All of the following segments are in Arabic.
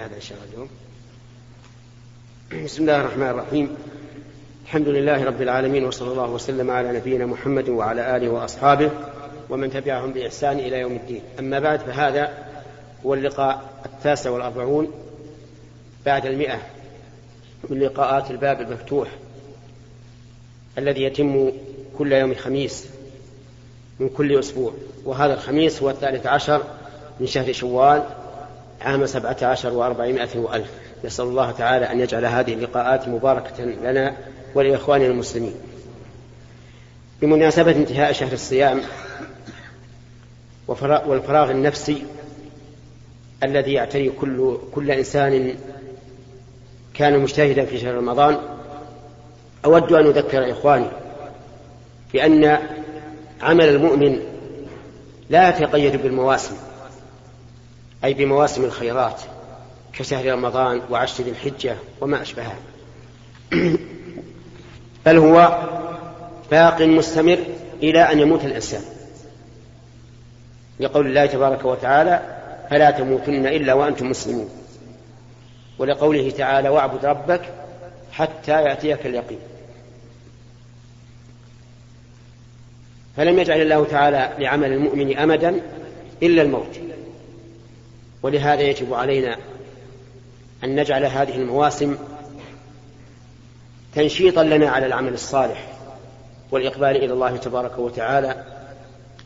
هذا إن شاء الله اليوم. بسم الله الرحمن الرحيم. الحمد لله رب العالمين وصلى الله وسلم على نبينا محمد وعلى آله وأصحابه ومن تبعهم بإحسان إلى يوم الدين. أما بعد فهذا هو اللقاء التاسع والأربعون بعد المئة من لقاءات الباب المفتوح الذي يتم كل يوم خميس من كل أسبوع. وهذا الخميس هو الثالث عشر من شهر شوال عام سبعة عشر وأربعمائة وألف. نسأل الله تعالى أن يجعل هذه اللقاءات مباركة لنا ولإخواننا المسلمين. بمناسبة انتهاء شهر الصيام والفراغ النفسي الذي يعتري كل كل إنسان كان مجتهدا في شهر رمضان أود أن أذكر إخواني بأن عمل المؤمن لا يتقيد بالمواسم. أي بمواسم الخيرات كشهر رمضان وعشر ذي الحجة وما أشبهها. بل هو باق مستمر إلى أن يموت الإنسان. لقول الله تبارك وتعالى فلا تموتن إلا وأنتم مسلمون. ولقوله تعالى واعبد ربك حتى يأتيك اليقين. فلم يجعل الله تعالى لعمل المؤمن أمدا إلا الموت. ولهذا يجب علينا أن نجعل هذه المواسم تنشيطا لنا على العمل الصالح والإقبال إلى الله تبارك وتعالى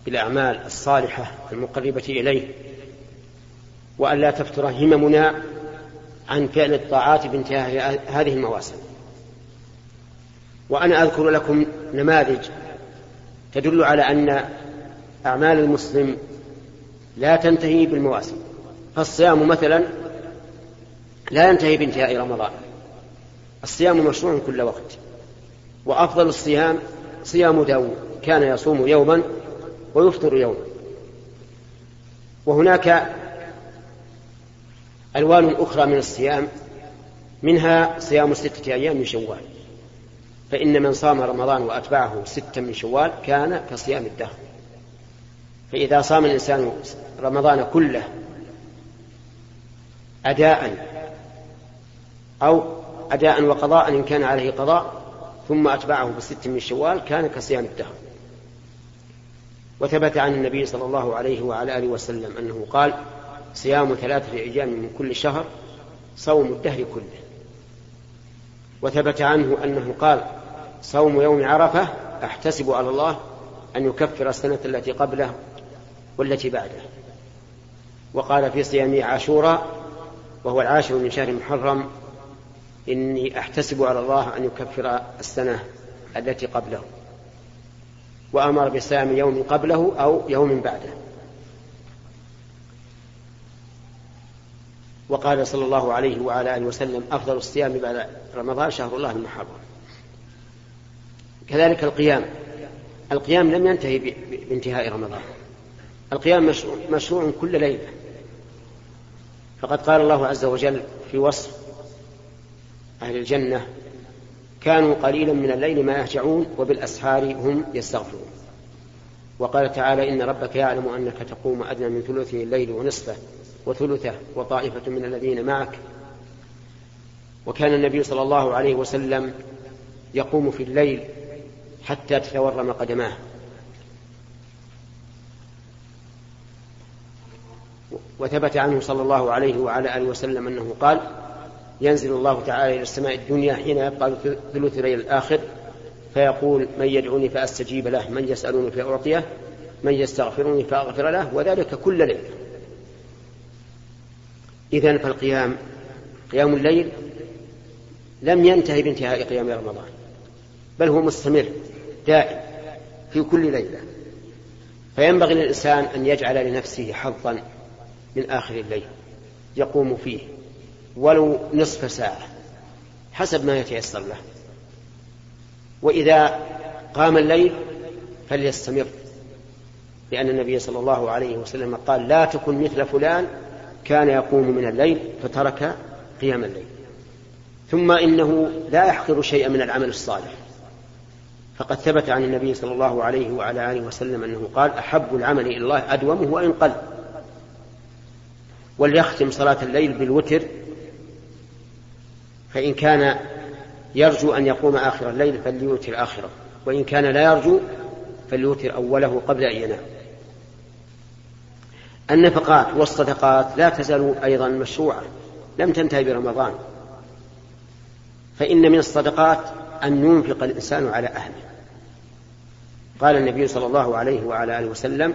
بالأعمال الصالحة المقربة إليه وأن لا تفتر هممنا عن فعل الطاعات بانتهاء هذه المواسم. وأنا أذكر لكم نماذج تدل على أن أعمال المسلم لا تنتهي بالمواسم. فالصيام مثلا لا ينتهي بانتهاء رمضان. الصيام مشروع كل وقت. وأفضل الصيام صيام داود كان يصوم يوما ويفطر يوما. وهناك ألوان أخرى من الصيام منها صيام ستة أيام من شوال. فإن من صام رمضان وأتبعه ستة من شوال كان كصيام الدهر. فإذا صام الإنسان رمضان كله أداء أو أداء وقضاء إن كان عليه قضاء ثم أتبعه بست من شوال كان كصيام الدهر. وثبت عن النبي صلى الله عليه وعلى آله وسلم أنه قال صيام ثلاثة أيام من كل شهر صوم الدهر كله. وثبت عنه أنه قال صوم يوم عرفة أحتسب على الله أن يكفر السنة التي قبله والتي بعده. وقال في صيام عاشوراء وهو العاشر من شهر محرم إني أحتسب على الله أن يكفر السنة التي قبله وأمر بصيام يوم قبله أو يوم بعده. وقال صلى الله عليه وعلى آله وسلم أفضل الصيام بعد رمضان شهر الله المحرم. كذلك القيام. القيام لم ينتهي بانتهاء رمضان. القيام مشروع, مشروع كل ليلة. فقد قال الله عز وجل في وصف أهل الجنة كانوا قليلا من الليل ما يهجعون وبالأسحار هم يستغفرون. وقال تعالى إن ربك يعلم أنك تقوم أدنى من ثلث الليل ونصفه وثلثه وطائفة من الذين معك. وكان النبي صلى الله عليه وسلم يقوم في الليل حتى تتورم قدماه. وثبت عنه صلى الله عليه وعلى آله وسلم أنه قال ينزل الله تعالى إلى السماء الدنيا حين يبقى ثلث الليل الآخر فيقول من يدعوني فأستجيب له من يسألوني فأعطيه من يستغفرني فأغفر له وذلك كل ليلة إذا فالقيام قيام الليل لم ينتهي بانتهاء قيام رمضان بل هو مستمر دائم في كل ليلة. فينبغي للإنسان أن يجعل لنفسه حظا من آخر الليل يقوم فيه ولو نصف ساعة حسب ما يتيسر له. وإذا قام الليل فليستمر لأن النبي صلى الله عليه وسلم قال لا تكن مثل فلان كان يقوم من الليل فترك قيام الليل. ثم إنه لا يحقر شيئا من العمل الصالح. فقد ثبت عن النبي صلى الله عليه وعلى آله وسلم أنه قال أحب العمل إلى الله أدومه وإن قل. وليختم صلاة الليل بالوتر فإن كان يرجو أن يقوم آخر الليل فليوتر آخره وإن كان لا يرجو فليوتر أوله قبل أن ينام. النفقات والصدقات لا تزال أيضا مشروعة لم تنتهي برمضان فإن من الصدقات أن ينفق الإنسان على أهله. قال النبي صلى الله عليه وعلى آله وسلم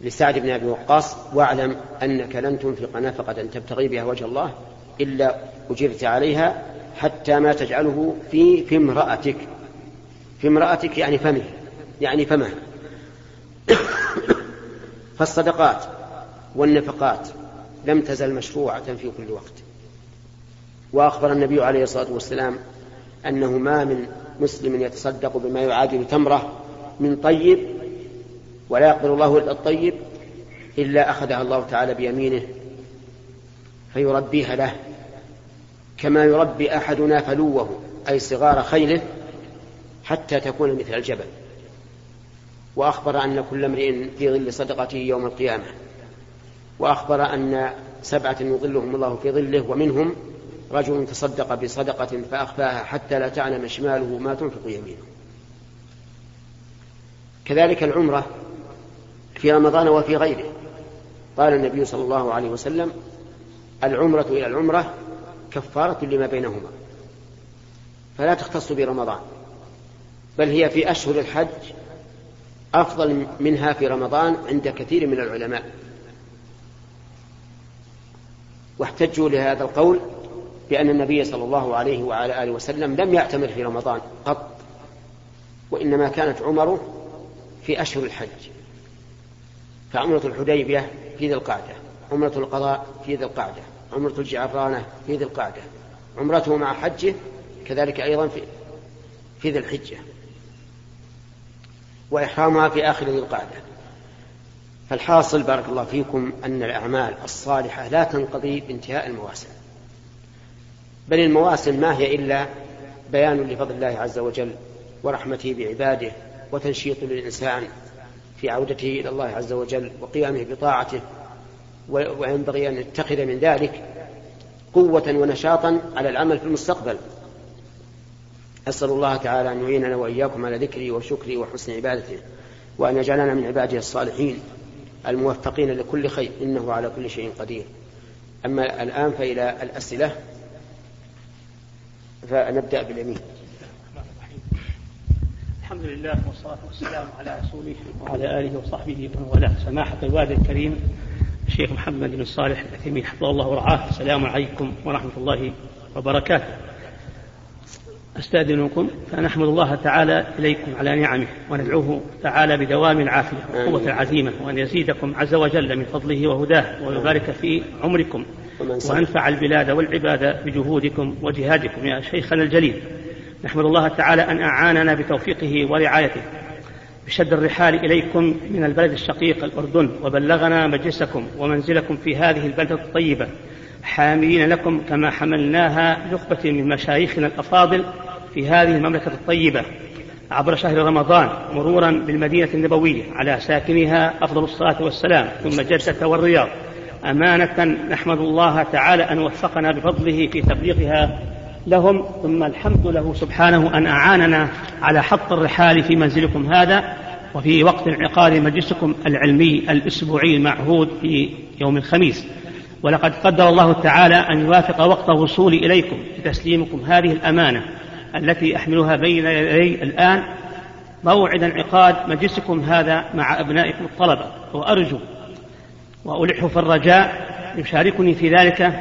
لسعد بن أبي وقاص واعلم أنك لن تنفق نفقة تبتغي بها وجه الله إلا أجرت عليها حتى ما تجعله في في امرأتك. في امرأتك يعني فمه يعني فمه. فالصدقات والنفقات لم تزل مشروعة في كل وقت. وأخبر النبي عليه الصلاة والسلام أنه ما من مسلم يتصدق بما يعادل تمرة من طيب ولا يقبل الله إلا الطيب إلا أخذها الله تعالى بيمينه فيربيها له كما يربي أحدنا فلوه أي صغار خيله حتى تكون مثل الجبل. وأخبر أن كل امرئ في ظل صدقته يوم القيامة. وأخبر أن سبعة يظلهم الله في ظله ومنهم رجل تصدق بصدقة فأخفاها حتى لا تعلم شماله ما تنفق يمينه. كذلك العمرة في رمضان وفي غيره. قال النبي صلى الله عليه وسلم العمرة إلى العمرة كفارة لما بينهما. فلا تختص برمضان بل هي في أشهر الحج أفضل منها في رمضان عند كثير من العلماء. واحتجوا لهذا القول بأن النبي صلى الله عليه وعلى آله وسلم لم يعتمر في رمضان قط وإنما كانت عمره في أشهر الحج. فعمرة الحديبية في ذي القعدة عمرة القضاء في ذي القعدة عمرة الجعرانة في ذي القعدة عمرته مع حجه كذلك أيضا في في ذي الحجة. وإحرامها في آخر ذي القعدة. فالحاصل بارك الله فيكم أن الأعمال الصالحة لا تنقضي بانتهاء المواسم. بل المواسم ما هي إلا بيان لفضل الله عز وجل ورحمته بعباده وتنشيط للإنسان في عودته إلى الله عز وجل وقيامه بطاعته وينبغي أن يتخذ من ذلك قوة ونشاطا على العمل في المستقبل. أسأل الله تعالى أن يعيننا وإياكم على ذكري وشكري وحسن عبادته وأن يجعلنا من عباده الصالحين الموفقين لكل خير إنه على كل شيء قدير. أما الآن فإلى الأسئلة فنبدأ باليمين. الحمد لله والصلاة والسلام على رسوله وعلى آله وصحبه ومن والاه. سماحة الوالد الكريم الشيخ محمد بن صالح العثيمين حفظه الله ورعاه. السلام عليكم ورحمة الله وبركاته. أستأذنكم فنحمد الله تعالى إليكم على نعمه وندعوه تعالى بدوام العافية وقوة العزيمة وأن يزيدكم عز وجل من فضله وهداه ويبارك في عمركم وأنفع البلاد والعباد بجهودكم وجهادكم يا شيخنا الجليل. نحمد الله تعالى أن أعاننا بتوفيقه ورعايته. بشد الرحال إليكم من البلد الشقيق الأردن وبلغنا مجلسكم ومنزلكم في هذه البلدة الطيبة. حاملين لكم كما حملناها نخبة من مشايخنا الأفاضل في هذه المملكة الطيبة. عبر شهر رمضان مرورا بالمدينة النبوية على ساكنها أفضل الصلاة والسلام ثم جدة والرياض. أمانة نحمد الله تعالى أن وفقنا بفضله في تبليغها لهم ثم الحمد له سبحانه أن أعاننا على حط الرحال في منزلكم هذا وفي وقت انعقاد مجلسكم العلمي الأسبوعي المعهود في يوم الخميس. ولقد قدر الله تعالى أن يوافق وقت وصولي إليكم لتسليمكم هذه الأمانة التي أحملها بين يدي الآن. موعد انعقاد مجلسكم هذا مع أبنائكم الطلبة وأرجو وألح في الرجاء يشاركني في ذلك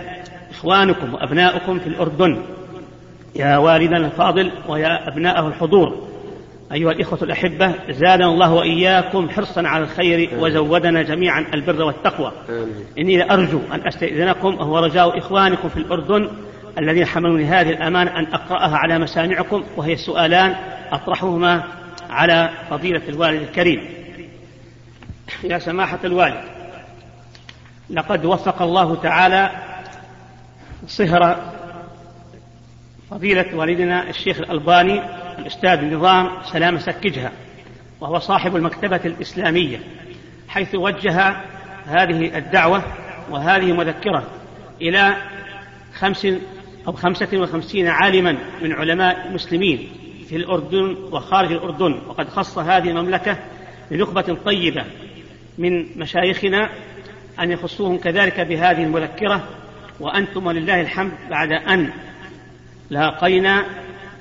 إخوانكم وأبناؤكم في الأردن. يا والدنا الفاضل ويا أبناءه الحضور. أيها الإخوة الأحبة زادنا الله وإياكم حرصا على الخير وزودنا جميعا البر والتقوى. إني لأرجو أن أستئذنكم وهو رجاء إخوانكم في الأردن الذين حملوني هذه الأمانة أن أقرأها على مسامعكم وهي سؤالان أطرحهما على فضيلة الوالد الكريم. يا سماحة الوالد لقد وفق الله تعالى صهر فضيلة والدنا الشيخ الألباني الأستاذ النظام سلام سكجها وهو صاحب المكتبة الإسلامية حيث وجه هذه الدعوة وهذه مذكرة إلى خمس أو خمسة وخمسين عالما من علماء المسلمين في الأردن وخارج الأردن وقد خص هذه المملكة بنخبة طيبة من مشايخنا أن يخصوهم كذلك بهذه المذكرة وأنتم ولله الحمد بعد أن لاقينا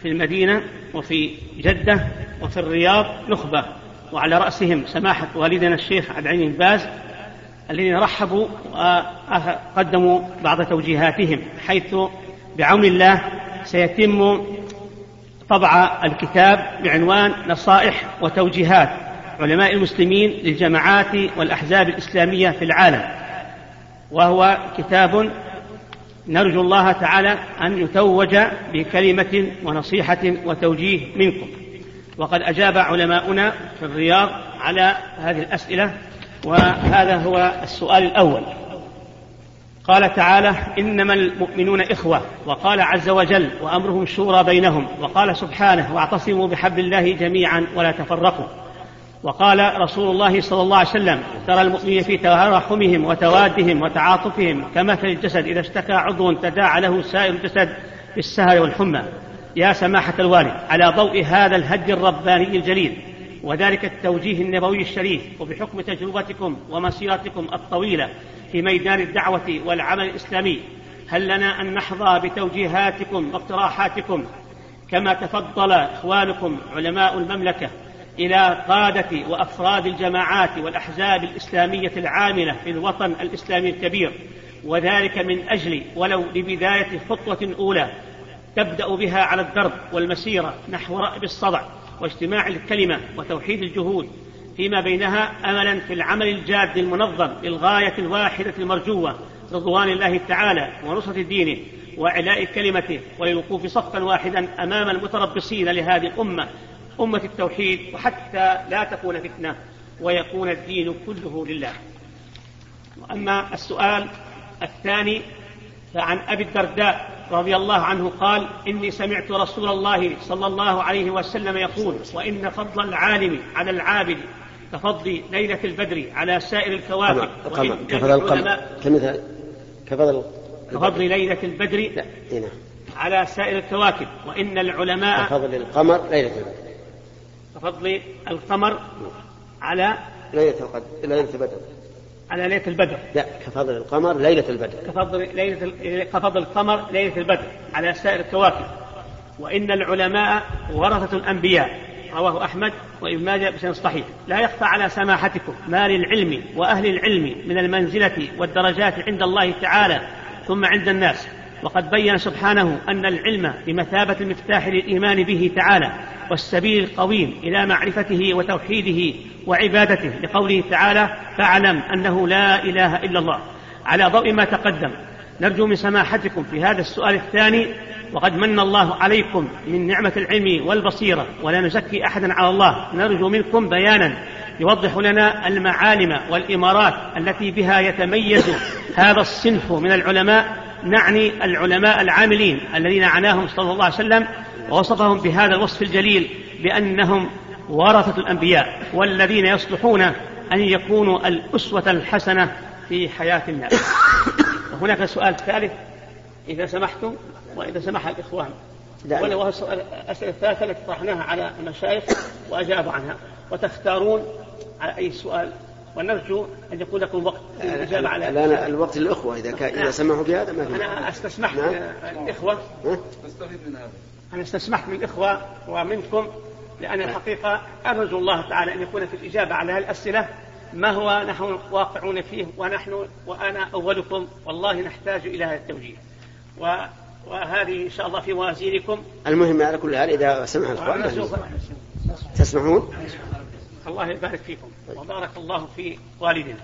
في المدينة وفي جدة وفي الرياض نخبة وعلى رأسهم سماحة والدنا الشيخ عبد العليم باز الذين رحبوا وقدموا بعض توجيهاتهم حيث بعون الله سيتم طبع الكتاب بعنوان نصائح وتوجيهات علماء المسلمين للجماعات والأحزاب الإسلامية في العالم وهو كتاب نرجو الله تعالى أن يتوج بكلمة ونصيحة وتوجيه منكم. وقد أجاب علماؤنا في الرياض على هذه الأسئلة وهذا هو السؤال الأول. قال تعالى إنما المؤمنون إخوة وقال عز وجل وأمرهم شورى بينهم وقال سبحانه واعتصموا بحبل الله جميعا ولا تفرقوا. وقال رسول الله صلى الله عليه وسلم ترى المؤمنين في تراحمهم وتوادهم وتعاطفهم كمثل الجسد إذا اشتكى عضو تداعى له سائر الجسد بالسهر والحمى. يا سماحة الوالد على ضوء هذا الهدي الرباني الجليل وذلك التوجيه النبوي الشريف وبحكم تجربتكم ومسيرتكم الطويلة في ميدان الدعوة والعمل الإسلامي هل لنا أن نحظى بتوجيهاتكم واقتراحاتكم؟ كما تفضل إخوانكم علماء المملكة إلى قادة وأفراد الجماعات والأحزاب الإسلامية العاملة في الوطن الإسلامي الكبير. وذلك من أجل ولو لبداية خطوة أولى تبدأ بها على الدرب والمسيرة نحو رأب الصدع واجتماع الكلمة وتوحيد الجهود فيما بينها أملا في العمل الجاد المنظم للغاية الواحدة المرجوة رضوان الله تعالى ونصرة دينه وإعلاء كلمته وللوقوف صفا واحدا أمام المتربصين لهذه الأمة أمة التوحيد وحتى لا تكون فتنة ويكون الدين كله لله. وأما السؤال الثاني فعن أبي الدرداء رضي الله عنه قال إني سمعت رسول الله صلى الله عليه وسلم يقول وإن فضل العالم على العابد كفضل ليلة البدر على سائر الكواكب كفضل القمر كمثال كفضل كفضل ليلة البدر لا هنا. على سائر الكواكب وإن العلماء كفضل القمر ليلة البدر. كفضل القمر على ليلة ليلة البدر. على ليلة البدر. لا كفضل القمر ليلة البدر. كفضل ليلة كفضل القمر ليلة البدر على سائر الكواكب. وإن العلماء ورثة الأنبياء رواه أحمد وابن ماجه بسند صحيح. لا يخفى على سماحتكم ما للعلم وأهل العلم من المنزلة والدرجات عند الله تعالى ثم عند الناس. وقد بين سبحانه أن العلم بمثابة المفتاح للإيمان به تعالى والسبيل القويم إلى معرفته وتوحيده وعبادته لقوله تعالى فاعلم أنه لا إله إلا الله. على ضوء ما تقدم نرجو من سماحتكم في هذا السؤال الثاني وقد من الله عليكم من نعمة العلم والبصيرة ولا نزكي أحدا على الله. نرجو منكم بيانا يوضح لنا المعالم والإمارات التي بها يتميز هذا الصنف من العلماء نعني العلماء العاملين الذين عناهم صلى الله عليه وسلم ووصفهم بهذا الوصف الجليل بأنهم ورثة الأنبياء والذين يصلحون أن يكونوا الأسوة الحسنة في حياة الناس. وهناك سؤال ثالث إذا سمحتم وإذا سمح الإخوان. ولا وهو الأسئلة الثلاثة التي طرحناها على المشايخ وأجابوا عنها. وتختارون على أي سؤال ونرجو أن يكون لكم وقت للإجابة على لا الوقت للإخوة إذا كان إذا نعم. سمحوا بهذا ما في أنا استسمحت نعم. الإخوة. نستفيد من هذا. أنا استسمحت من الإخوة ومنكم لأن الحقيقة أرجو الله تعالى أن يكون في الإجابة على هذه الأسئلة. ما هو نحن واقعون فيه ونحن وأنا أولكم؟ والله نحتاج إلى هذا التوجيه. و وهذه إن شاء الله في موازينكم. المهم على كل حال إذا سمح الإخوان تسمحون؟ الله يبارك فيكم. وبارك الله في والدنا.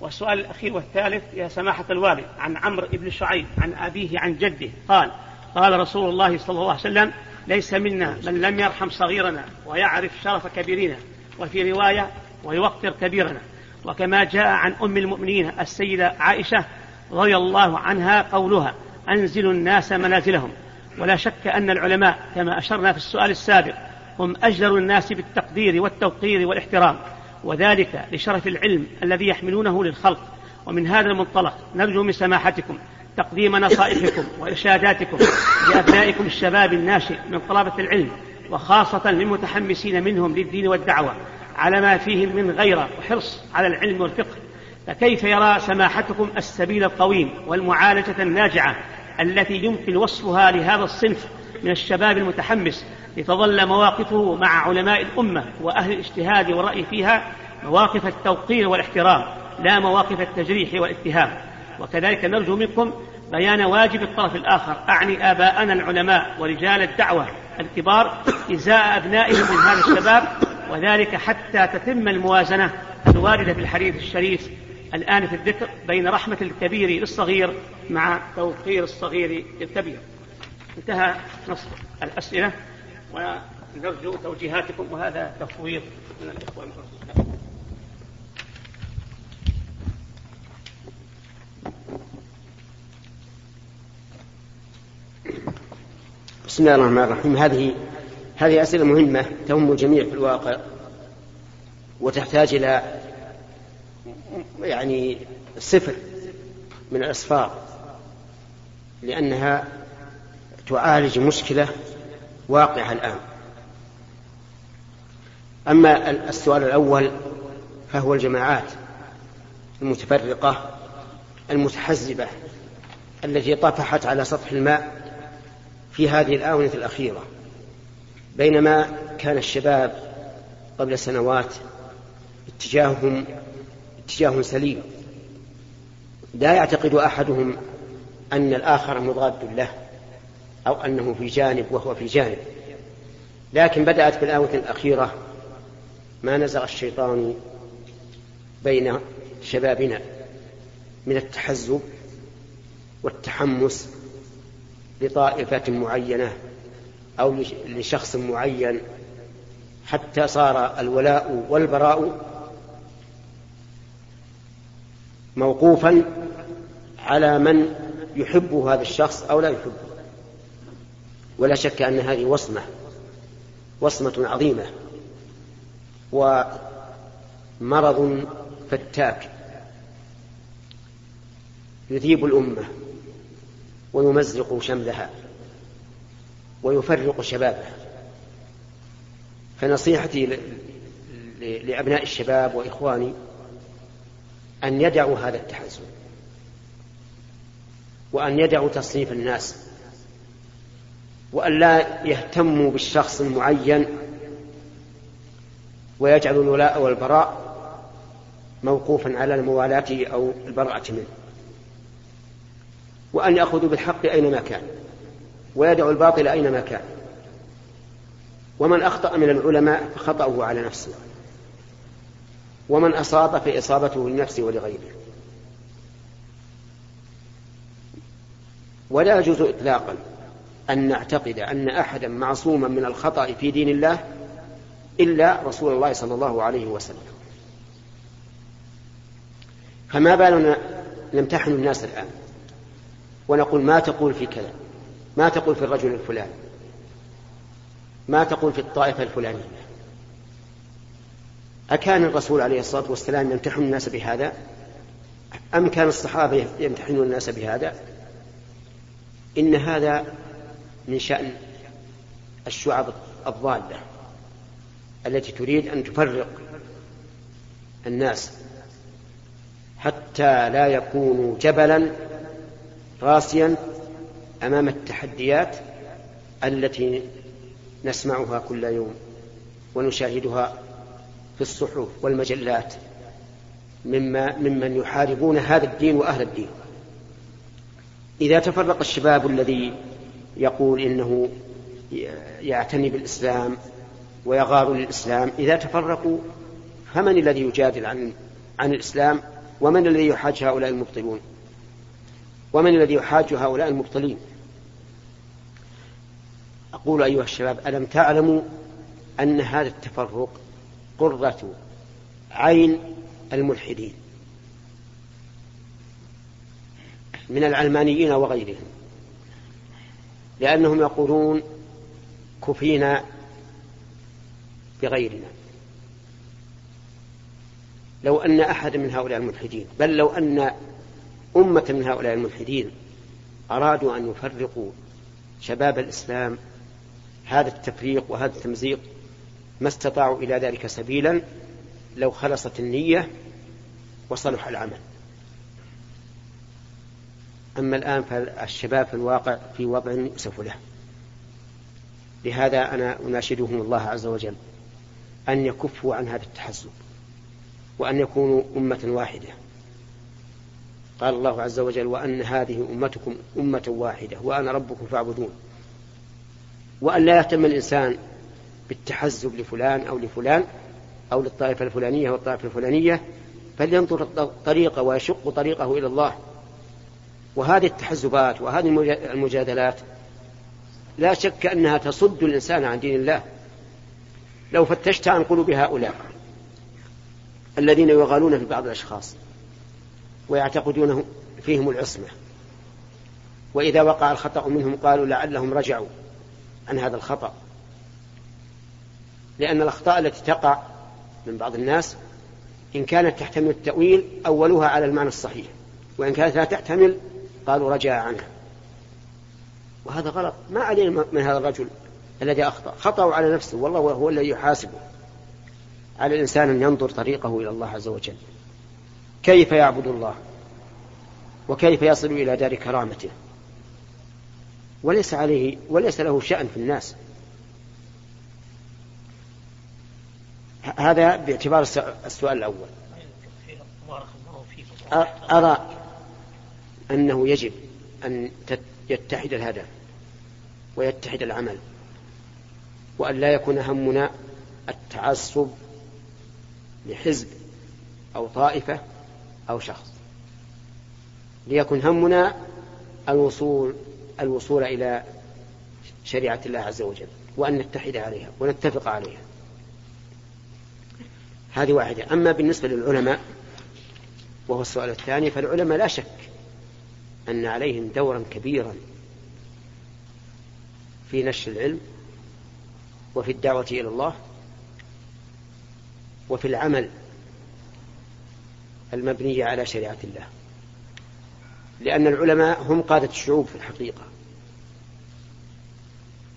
والسؤال الأخير والثالث يا سماحة الوالد عن عمرو بن شعيب عن أبيه عن جده. قال قال رسول الله صلى الله عليه وسلم ليس منا من لم يرحم صغيرنا ويعرف شرف كبيرنا وفي رواية ويوقر كبيرنا. وكما جاء عن أم المؤمنين السيدة عائشة رضي الله عنها قولها أنزلوا الناس منازلهم. ولا شك أن العلماء كما أشرنا في السؤال السابق هم أجدر الناس بالتقدير والتوقير والاحترام وذلك لشرف العلم الذي يحملونه للخلق. ومن هذا المنطلق نرجو من سماحتكم تقديم نصائحكم وإرشاداتكم لأبنائكم الشباب الناشئ من طلبة العلم وخاصة للمتحمسين منهم للدين والدعوة على ما فيهم من غيرة وحرص على العلم والفقه. فكيف يرى سماحتكم السبيل القويم والمعالجة الناجعة التي يمكن وصفها لهذا الصنف من الشباب المتحمس لتظل مواقفه مع علماء الأمة وأهل الاجتهاد والرأي فيها مواقف التوقير والاحترام لا مواقف التجريح والاتهام. وكذلك نرجو منكم بيان واجب الطرف الآخر. أعني آباءنا العلماء ورجال الدعوة الكبار إزاء أبنائهم من هذا الشباب وذلك حتى تتم الموازنة الواردة في الحديث الشريف الآن في الذكر بين رحمة الكبير للصغير مع توقير الصغير للكبير انتهى نص الأسئلة. ونرجو توجيهاتكم وهذا تفويض من الإخوان بسم الله الرحمن الرحيم. هذه هذه أسئلة مهمة تهم الجميع في الواقع وتحتاج إلى يعني صفر من الأسفار لأنها تعالج مشكلة واقعة الآن. أما السؤال الأول فهو الجماعات المتفرقة المتحزبة التي طفحت على سطح الماء في هذه الآونة الأخيرة بينما كان الشباب قبل سنوات اتجاههم اتجاه سليم. لا يعتقد أحدهم أن الآخر مضاد له. أو أنه في جانب وهو في جانب. لكن بدأت في الآونة الأخيرة. ما نزغ الشيطان بين شبابنا من التحزب والتحمس لطائفة معينة أو لشخص معين. حتى صار الولاء والبراء موقوفا على من يحب هذا الشخص أو لا يحبه ولا شك أن هذه وصمة وصمة عظيمة. ومرض فتاك يذيب الأمة ويمزق شملها ويفرق شبابها. فنصيحتي لأبناء الشباب وإخواني أن يدعوا هذا التحزب وأن يدعوا تصنيف الناس. وأن لا يهتموا بالشخص المعين ويجعلوا الولاء والبراء موقوفا على الموالاة أو البراءة منه. وأن يأخذوا بالحق أينما كان ويدعوا الباطل أينما كان. ومن أخطأ من العلماء فخطأه على نفسه. ومن أصاب فإصابته لنفسه ولغيره. ولا يجوز إطلاقا أن نعتقد أن أحدا معصوما من الخطأ في دين الله إلا رسول الله صلى الله عليه وسلم. فما بالنا نمتحن الناس الآن ونقول ما تقول في كذا؟ ما تقول في الرجل الفلاني؟ ما تقول في الطائفة الفلانية؟ أكان الرسول عليه الصلاة والسلام يمتحن الناس بهذا؟ أم كان الصحابة يمتحنون الناس بهذا؟ إن هذا من شأن الشعب الضالة التي تريد أن تفرق الناس حتى لا يكونوا جبلا راسيا أمام التحديات التي نسمعها كل يوم ونشاهدها في الصحف والمجلات مما ممن يحاربون هذا الدين وأهل الدين. إذا تفرق الشباب الذي يقول إنه يعتني بالإسلام ويغار للإسلام، إذا تفرقوا فمن الذي يجادل عن عن الإسلام؟ ومن الذي يحاج هؤلاء المبطلون؟ ومن الذي يحاج هؤلاء المبطلين؟ أقول أيها الشباب ألم تعلموا أن هذا التفرق قرة عين الملحدين من العلمانيين وغيرهم لأنهم يقولون كفينا بغيرنا. لو أن أحد من هؤلاء الملحدين بل لو أن أمة من هؤلاء الملحدين أرادوا أن يفرقوا شباب الإسلام هذا التفريق وهذا التمزيق ما استطاعوا إلى ذلك سبيلا لو خلصت النية وصلح العمل. أما الآن فالشباب في الواقع في وضع يؤسف له. لهذا أنا أناشدهم الله عز وجل أن يكفوا عن هذا التحزب وأن يكونوا أمة واحدة. قال الله عز وجل وأن هذه أمتكم أمة واحدة وأنا ربكم فاعبدون. وأن لا يهتم الإنسان بالتحزب لفلان أو لفلان أو للطائفة الفلانية والطائفة الفلانية فلينظر الطريقة ويشق طريقه إلى الله. وهذه التحزبات وهذه المجادلات لا شك أنها تصد الإنسان عن دين الله. لو فتشت عن قلوب هؤلاء الذين يغالون في بعض الأشخاص ويعتقدون فيهم العصمة وإذا وقع الخطأ منهم قالوا لعلهم رجعوا عن هذا الخطأ. لأن الأخطاء التي تقع من بعض الناس إن كانت تحتمل التأويل أولوها على المعنى الصحيح وإن كانت لا تحتمل قالوا رجع عنها وهذا غلط. ما علينا من هذا الرجل الذي أخطأ. خطأوا على نفسه. والله هو الذي يحاسبه. على الإنسان أن ينظر طريقه إلى الله عز وجل. كيف يعبد الله؟ وكيف يصل إلى دار كرامته؟ وليس عليه وليس له شأن في الناس. هذا باعتبار السؤال الأول. أرى أنه يجب أن يتحد الهدف ويتحد العمل وأن لا يكون همنا التعصب لحزب أو طائفة أو شخص. ليكن همنا الوصول الوصول إلى شريعة الله عز وجل وأن نتحد عليها ونتفق عليها. هذه واحدة. أما بالنسبة للعلماء وهو السؤال الثاني فالعلماء لا شك أن عليهم دورا كبيرا في نشر العلم وفي الدعوة إلى الله وفي العمل المبني على شريعة الله. لأن العلماء هم قادة الشعوب في الحقيقة.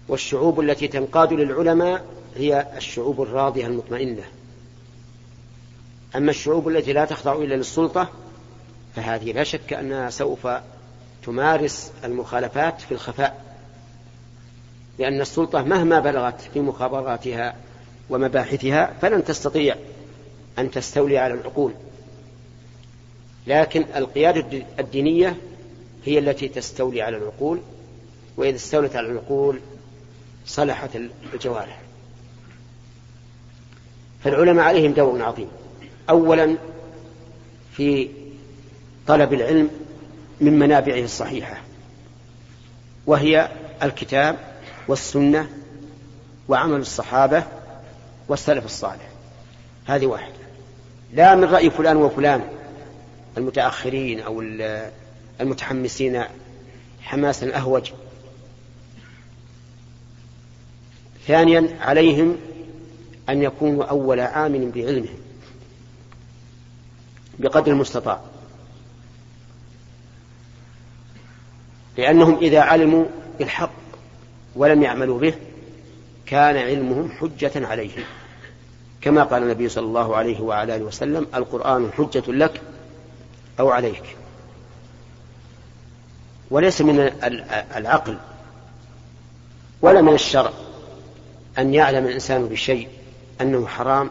والشعوب التي تنقاد للعلماء هي الشعوب الراضية المطمئنة. أما الشعوب التي لا تخضع إلا للسلطة فهذه لا شك أنها سوف تمارس المخالفات في الخفاء لأن السلطة مهما بلغت في مخابراتها ومباحثها فلن تستطيع أن تستولي على العقول. لكن القيادة الدينية هي التي تستولي على العقول وإذا استولت على العقول صلحت الجوارح. فالعلماء عليهم دور عظيم. أولا في طلب العلم من منابعه الصحيحة وهي الكتاب والسنة وعمل الصحابة والسلف الصالح. هذه واحدة. لا من رأي فلان وفلان المتأخرين أو المتحمسين حماسا أهوج. ثانيا عليهم أن يكونوا أول عامل بعلمهم بقدر المستطاع. لأنهم إذا علموا بالحق ولم يعملوا به كان علمهم حجة عليهم. كما قال النبي صلى الله عليه وعلى آله وسلم القرآن حجة لك أو عليك. وليس من العقل ولا من الشرع أن يعلم الإنسان بشيء أنه حرام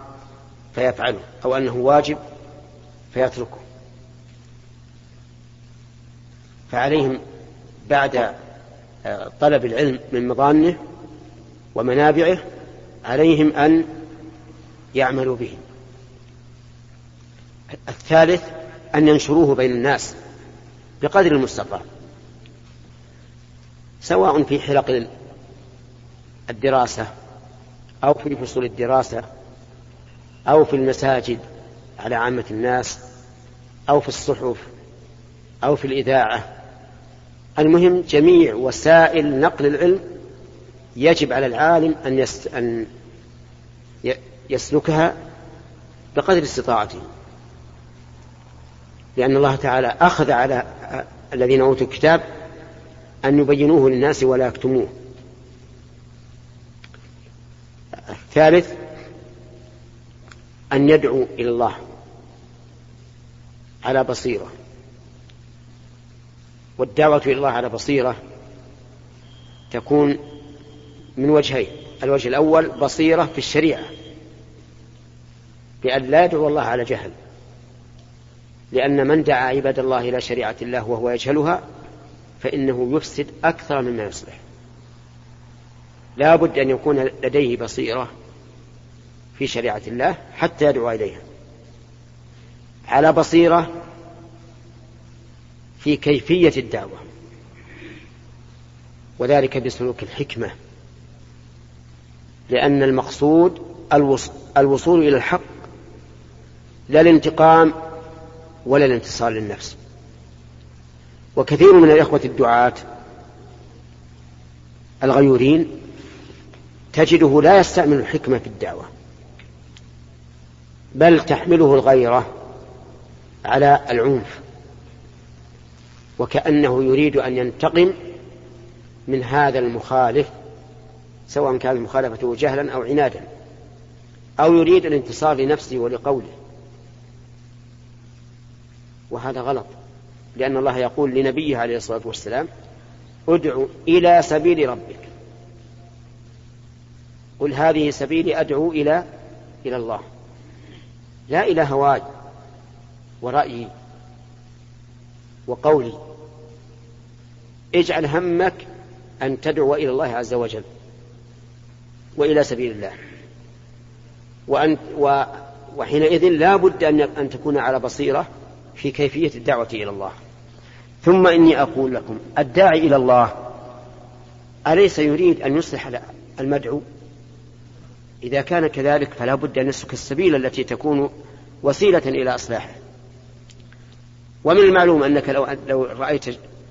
فيفعله أو أنه واجب فيتركه. فعليهم بعد آه، طلب العلم من مظانه ومنابعه عليهم أن يعملوا به. الثالث أن ينشروه بين الناس بقدر المستطاع سواء في حلق الدراسة أو في فصول الدراسة أو في المساجد على عامة الناس أو في الصحف أو في الإذاعة. المهم جميع وسائل نقل العلم يجب على العالم أن. أن يسلكها بقدر استطاعته لأن الله تعالى أخذ على الذين أوتوا الكتاب أن يبينوه للناس ولا يكتموه الثالث أن يدعو إلى الله على بصيرة والدعوة إلى الله على بصيرة تكون من وجهين. الوجه الأول بصيرة في الشريعة بأن لا يدعو الله على جهل لأن من دعا عباد الله إلى شريعة الله وهو يجهلها فإنه يفسد أكثر مما يصلح. لا بد أن يكون لديه بصيرة في شريعة الله حتى يدعو إليها. على بصيرة في كيفية الدعوة. وذلك بسلوك الحكمة. لأن المقصود الوصول إلى الحق لا الانتقام ولا الانتصار للنفس. وكثير من الإخوة الدعاة الغيورين تجده لا يستعمل الحكمة في الدعوة بل تحمله الغيرة على العنف. وكأنه يريد أن ينتقم من هذا المخالف سواء كان مخالفته جهلا أو عنادا أو يريد الانتصار لنفسه ولقوله. وهذا غلط لأن الله يقول لنبيه عليه الصلاة والسلام ادع إلى سبيل ربك. قل هذه سبيلي أدعو إلى إلى الله. لا إلى هواي ورأيي وقولي. اجعل همك أن تدعو إلى الله عز وجل وإلى سبيل الله. وأن و وحينئذ لا بد أن أن تكون على بصيرة في كيفية الدعوة إلى الله. ثم إني أقول لكم الداعي إلى الله أليس يريد أن يصلح المدعو؟ إذا كان كذلك فلا بد أن يسلك السبيل التي تكون وسيلة إلى إصلاحه. ومن المعلوم أنك لو, لو رأيت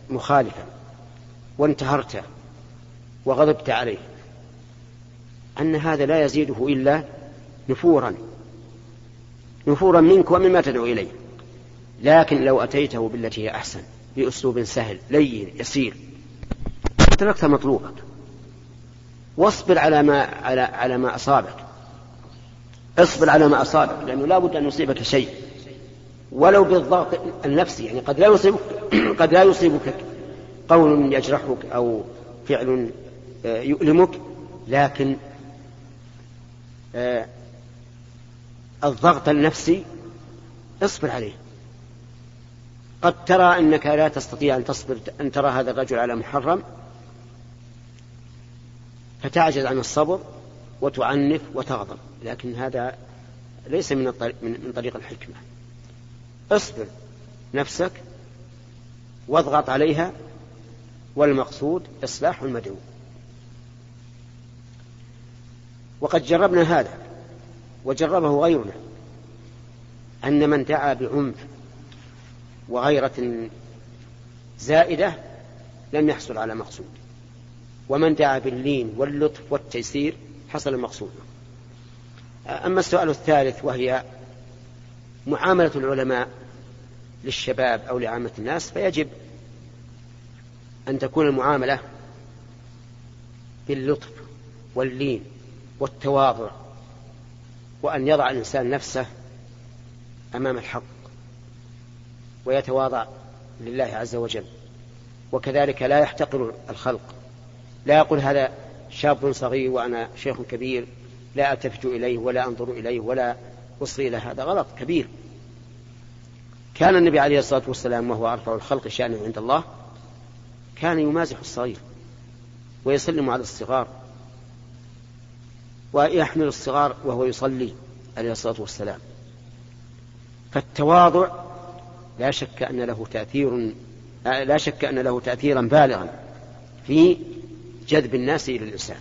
مخالفا وانتهرته وغضبت عليه. أن هذا لا يزيده إلا نفورا. نفورا منك ومما تدعو إليه. لكن لو أتيته بالتي هي أحسن بأسلوب سهل لين يسير. تركت مطلوبك. واصبر على ما على على ما أصابك. اصبر على ما أصابك لأنه لا بد أن يصيبك شيء. ولو بالضغط النفسي يعني قد لا يصيبك قد لا يصيبك قول يجرحك أو فعل آه، يؤلمك لكن آه، الضغط النفسي اصبر عليه. قد ترى أنك لا تستطيع أن تصبر أن ترى هذا الرجل على محرم فتعجز عن الصبر وتعنف وتغضب. لكن هذا ليس من الطريق من طريق الحكمة. اصبر نفسك واضغط عليها والمقصود إصلاح المدعو. وقد جربنا هذا وجربه غيرنا أن من دعا بعنف وغيرة زائدة لم يحصل على مقصود. ومن دعا باللين واللطف والتيسير حصل المقصود أما السؤال الثالث وهي معاملة العلماء للشباب أو لعامة الناس فيجب أن تكون المعاملة باللطف واللين والتواضع وأن يضع الإنسان نفسه أمام الحق ويتواضع لله عز وجل. وكذلك لا يحتقر الخلق. لا يقول هذا شاب صغير وأنا شيخ كبير لا ألتفت إليه ولا أنظر إليه ولا أصغي إلى هذا غلط كبير. كان النبي عليه الصلاة والسلام وهو أرفع الخلق شأنا عند الله كان يمازح الصغير ويسلم على الصغار ويحمل الصغار وهو يصلي عليه الصلاة والسلام. فالتواضع لا شك أن له تأثير لا شك أن له تأثيرا بالغا في جذب الناس إلى الإنسان.